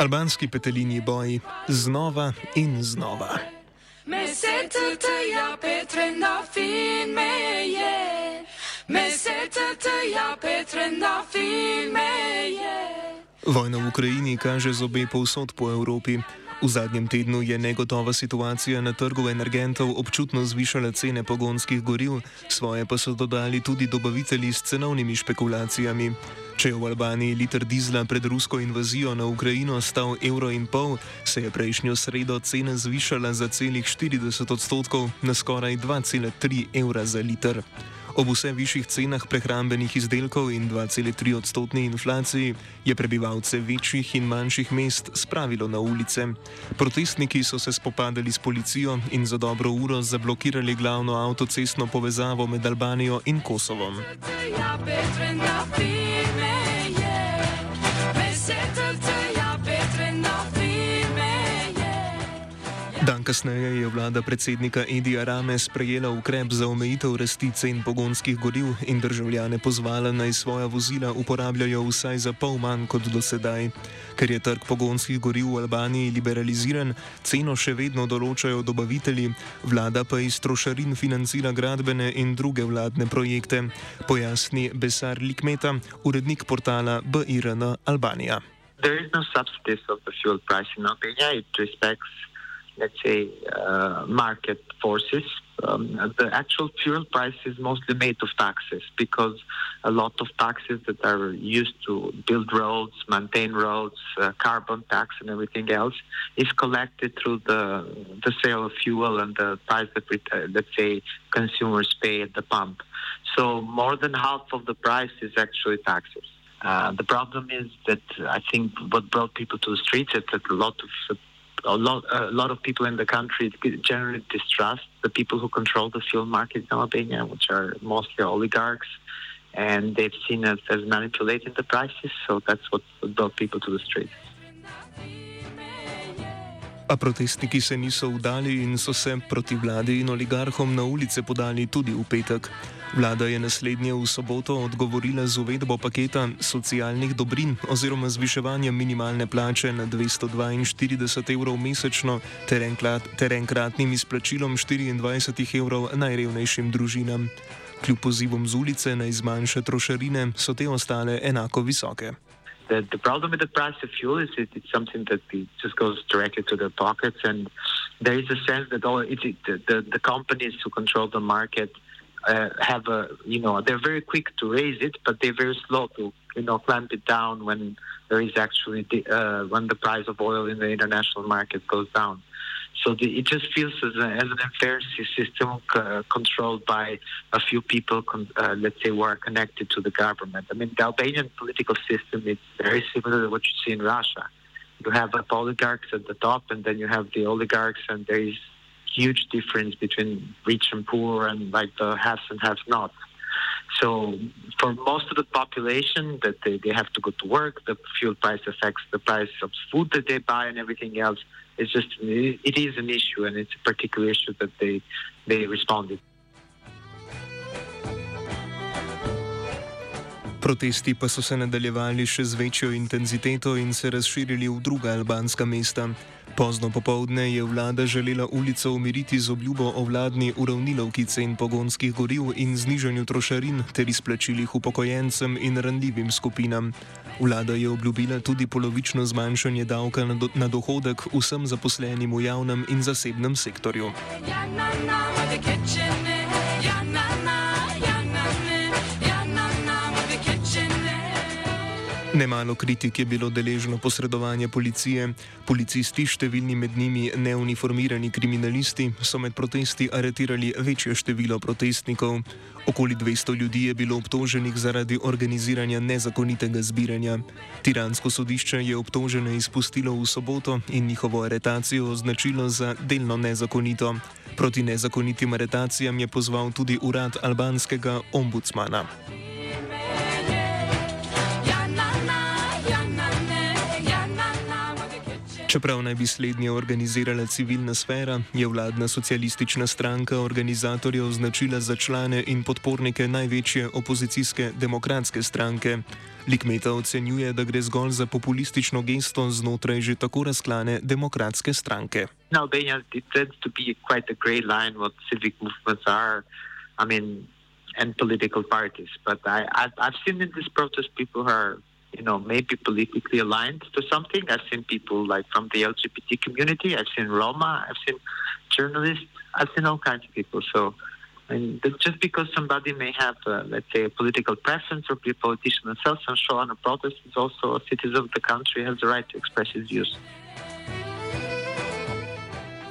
Albanski petelinji boji znova in znova. Me se te ja Petre na fin me je, me se te ja Petre na fin me je. Vojna v Ukrajini kaže zobe povsod po Evropi. V zadnjem tednu je negotova situacija na trgu energentov občutno zvišala cene pogonskih goriv, svoje pa so dodali tudi dobavitelji s cenovnimi špekulacijami. Če je v Albaniji liter dizla pred rusko invazijo na Ukrajino stal evro in pol, se je prejšnjo sredo cena zvišala za celih 40 odstotkov na skoraj 2,3 evra za liter. Ob vse višjih cenah prehrambenih izdelkov in 2,3 odstotni inflaciji je prebivalce večjih in manjših mest spravilo na ulice. Protestniki so se spopadali s policijo in za dobro uro zablokirali glavno avtocestno povezavo med Albanijo in Kosovom. Ja, Dan kasneje je vlada predsednika Edija Rame sprejela ukrep za omejitev rasti cen pogonskih goriv in državljane pozvala naj svoja vozila uporabljajo vsaj za pol manj kot do sedaj. Ker je trg pogonskih goriv v Albaniji liberaliziran, ceno še vedno določajo dobavitelji, vlada pa iz trošarin financira gradbene in druge vladne projekte, pojasni Besar Likmeta, urednik portala BIRN Albanija. There is no subsidies of the fuel price in Albania. It respects let's say, uh, market forces. Um, the actual fuel price is mostly made of taxes because a lot of taxes that are used to build roads, maintain roads, uh, carbon tax, and everything else is collected through the the sale of fuel and the price that we, uh, let's say consumers pay at the pump. So more than half of the price is actually taxes. Uh, the problem is that I think what brought people to the streets is that a lot of a lot, a lot of people in the country generally distrust the people who control the fuel market in Albania, which are mostly oligarchs, and they've seen us as manipulating the prices. So that's what brought people to the streets. A protestniki se niso vdali in so se proti vladi in oligarhom na ulice podali tudi v petek. Vlada je naslednje v soboto odgovorila z uvedbo paketa socialnih dobrin oziroma zviševanjem minimalne plače na 242 evrov mesečno ter, enkrat, ter enkratnim izplačilom 24 evrov najrevnejšim družinam. Kljub pozivom z ulice naj zmanjša trošarine, so te ostale enako visoke. The, the problem with the price of fuel is it, it's something that just goes directly to their pockets, and there is a sense that all it, the, the, the companies who control the market uh, have a you know they're very quick to raise it, but they're very slow to you know clamp it down when there is actually the, uh, when the price of oil in the international market goes down. So the, it just feels as, a, as an unfair system uh, controlled by a few people, con- uh, let's say, who are connected to the government. I mean, the Albanian political system is very similar to what you see in Russia. You have oligarchs at the top, and then you have the oligarchs, and there is huge difference between rich and poor and like the haves and have nots. So for most of the population that they, they have to go to work, the fuel price affects the price of food that they buy and everything else. It's just it is an issue and it's a particular issue that they they responded. Protesti pa so se nadaljevali še z večjo intenziteto in se razširili v druga albanska mesta. Pozno popovdne je vlada želela ulico umiriti z obljubo o vladni uravnilovki cen pogonskih goriv in znižanju trošarin ter izplačilih upokojencem in ranljivim skupinam. Vlada je obljubila tudi polovično zmanjšanje davka na, do, na dohodek vsem zaposlenim v javnem in zasebnem sektorju. Ja, na, na, Nemalo kritik je bilo deležno posredovanje policije. Policisti, številni med njimi neuniformirani kriminalisti, so med protesti aretirali večje število protestnikov. Okoli 200 ljudi je bilo obtoženih zaradi organiziranja nezakonitega zbiranja. Tiransko sodišče je obtožene izpustilo v soboto in njihovo aretacijo označilo za delno nezakonito. Proti nezakonitim aretacijam je pozval tudi urad albanskega ombudsmana. Čeprav naj bi slednje organizirala civilna sfera, je vladna socialistična stranka organizatorje označila za člane in podpornike največje opozicijske demokratske stranke. Likmeta ocenjuje, da gre zgolj za populistično gesto znotraj že tako razklane demokratske stranke. Albania tends to be quite a grey line what civic movements are, I mean, and political parties. But I, I've, I've seen in this protest people who are you know, maybe politically aligned to something. I've seen people like from the LGBT community. I've seen Roma. I've seen journalists. I've seen all kinds of people. So, and just because somebody may have, uh, let's say, a political preference or be a politician themselves and show on a protest, is also a citizen of the country has the right to express his views.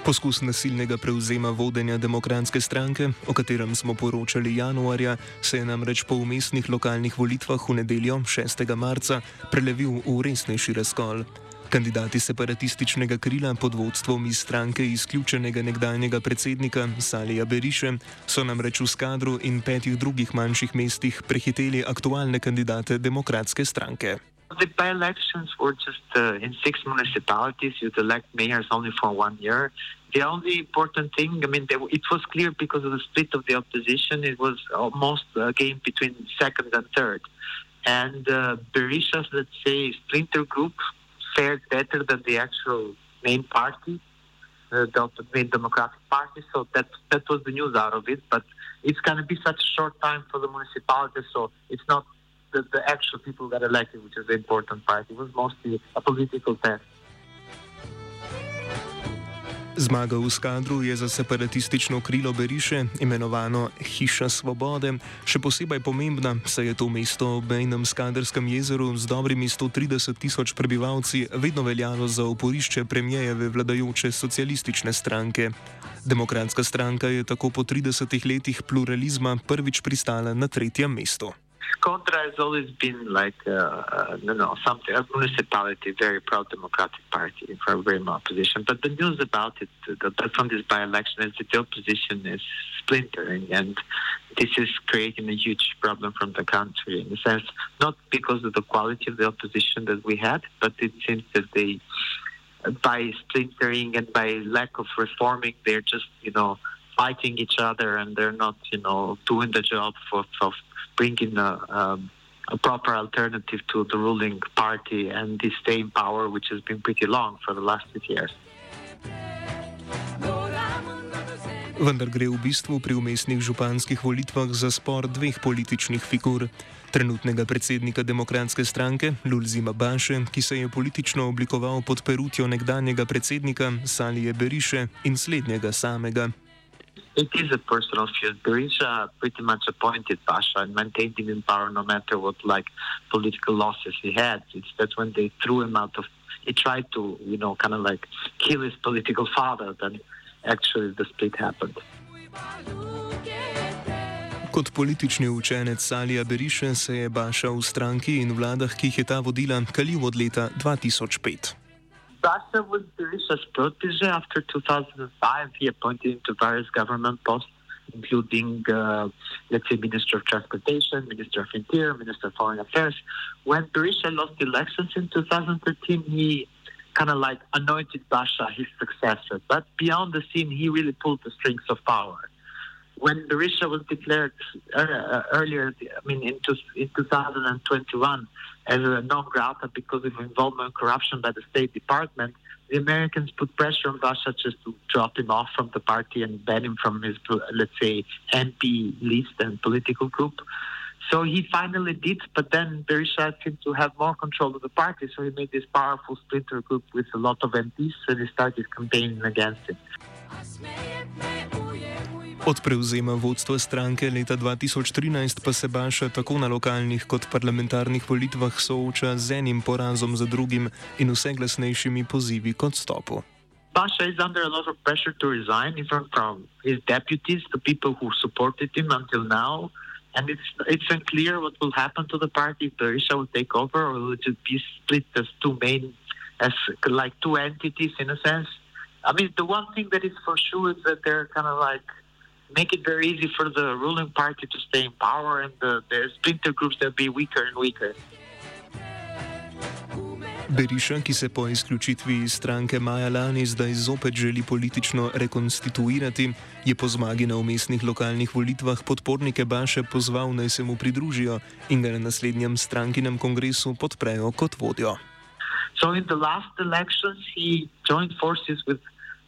Poskus nasilnega prevzema vodenja demokratske stranke, o katerem smo poročali januarja, se je namreč po umestnih lokalnih volitvah v nedeljo 6. marca prelevil v resnejši razkol. Kandidati separatističnega krila pod vodstvom iz stranke izključenega nekdanjega predsednika Salija Beriše so namreč v Skadru in petih drugih manjših mestih prehiteli aktualne kandidate demokratske stranke. The by-elections were just uh, in six municipalities. You'd elect mayors only for one year. The only important thing, I mean, they, it was clear because of the split of the opposition. It was almost a game between second and third. And uh, Berisha's, let's say, splinter group fared better than the actual main party, uh, the main Democratic Party. So that that was the news out of it. But it's going to be such a short time for the municipalities, so it's not the, the actual people got elected, which is the important part. It was mostly a political test. Zmaga v skadru je za separatistično krilo Beriše, imenovano Hiša svobode, še posebej pomembna, saj je to mesto ob mejnem skadrskem jezeru z dobrimi 130 tisoč prebivalci vedno veljalo za oporišče premijejeve vladajoče socialistične stranke. Demokratska stranka je tako po 30 letih pluralizma prvič pristala na tretjem mestu. Contra has always been like, uh, uh, you know, something, a municipality, very proud democratic party a very more opposition. But the news about it, the, from this by-election is that the opposition is splintering and this is creating a huge problem from the country in a sense, not because of the quality of the opposition that we had, but it seems that they, by splintering and by lack of reforming, they're just, you know, fighting each other and they're not, you know, doing the job for, for bringing a, um, a proper alternative to the ruling party and the stay in power, which has been pretty long for the last six years. Vendar gre v bistvu pri umestnih županskih volitvah za spor dveh političnih figur. Trenutnega predsednika demokratske stranke Lulzima Baše, ki se je politično oblikoval pod perutjo nekdanjega predsednika Salije Beriše in slednjega samega It is a personal feud. Berisha pretty much appointed Pasha and maintained him in power no matter what like political losses he had. It's that when they threw him out of, he tried to, you know, kind of like kill his political father, then actually the split happened. Kot politični učenec Salija Beriše se je Baša v stranki in vladah, ki jih je ta vodila, kalil od leta 2005. Basta was Berisha's protege after 2005. He appointed him to various government posts, including, uh, let's say, Minister of Transportation, Minister of Interior, Minister of Foreign Affairs. When Berisha lost elections in 2013, he kind of like anointed Basha his successor. But beyond the scene, he really pulled the strings of power. When Berisha was declared uh, earlier, I mean, in, in 2021, as a non grata because of involvement in corruption by the State Department, the Americans put pressure on Basha just to drop him off from the party and ban him from his, let's say, MP list and political group. So he finally did, but then Berisha seemed to have more control of the party, so he made this powerful splinter group with a lot of MPs, and he started campaigning against him. Od prevzema vodstva stranke leta 2013 pa se Baša tako na lokalnih kot parlamentarnih volitvah sooča z enim porazom za drugim in vse glasnejšimi pozivi k odstopu. Basha is under a lot of pressure to resign, even from his deputies, the people who supported him until now. And it's it's unclear what will happen to the party if Berisha will take over, or will it be split as two main, as like two entities in a sense. I mean, the one thing that is for sure is that they're kind of like make it very easy for the ruling party to stay in power and the, the splinter groups that be weaker and weaker. Beriša, ki se po izključitvi iz stranke Maja Lani zdaj zopet želi politično rekonstituirati, je po zmagi na umestnih lokalnih volitvah podpornike Baše pozval naj se mu pridružijo in ga na naslednjem strankinem kongresu podprejo kot vodjo. So in the last elections he joined forces with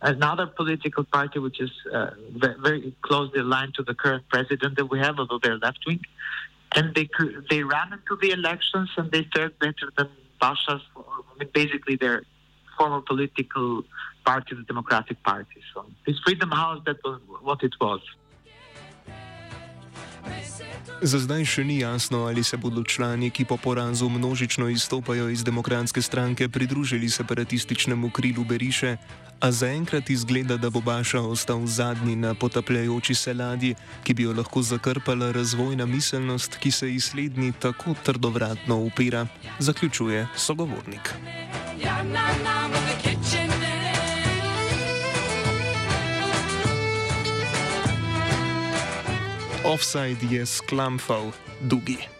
another political party which is uh, very closely aligned to the current president that we have, although they're left wing. And they they ran into the elections and they fared better than mean, basically their former political party, the Democratic Party. So this Freedom House, that was what it was. Za zdaj še ni jasno, ali se bodo člani, ki po porazu množično izstopajo iz demokratske stranke, pridružili separatističnemu krilu Beriše, a zaenkrat izgleda, da bo Baša ostal zadnji na potapljajoči se ladji, ki bi jo lahko zakrpala razvojna miselnost, ki se izslednji tako trdovratno upira, zaključuje sogovornik. Ja, na, na, Offside je sklamfal, dugi.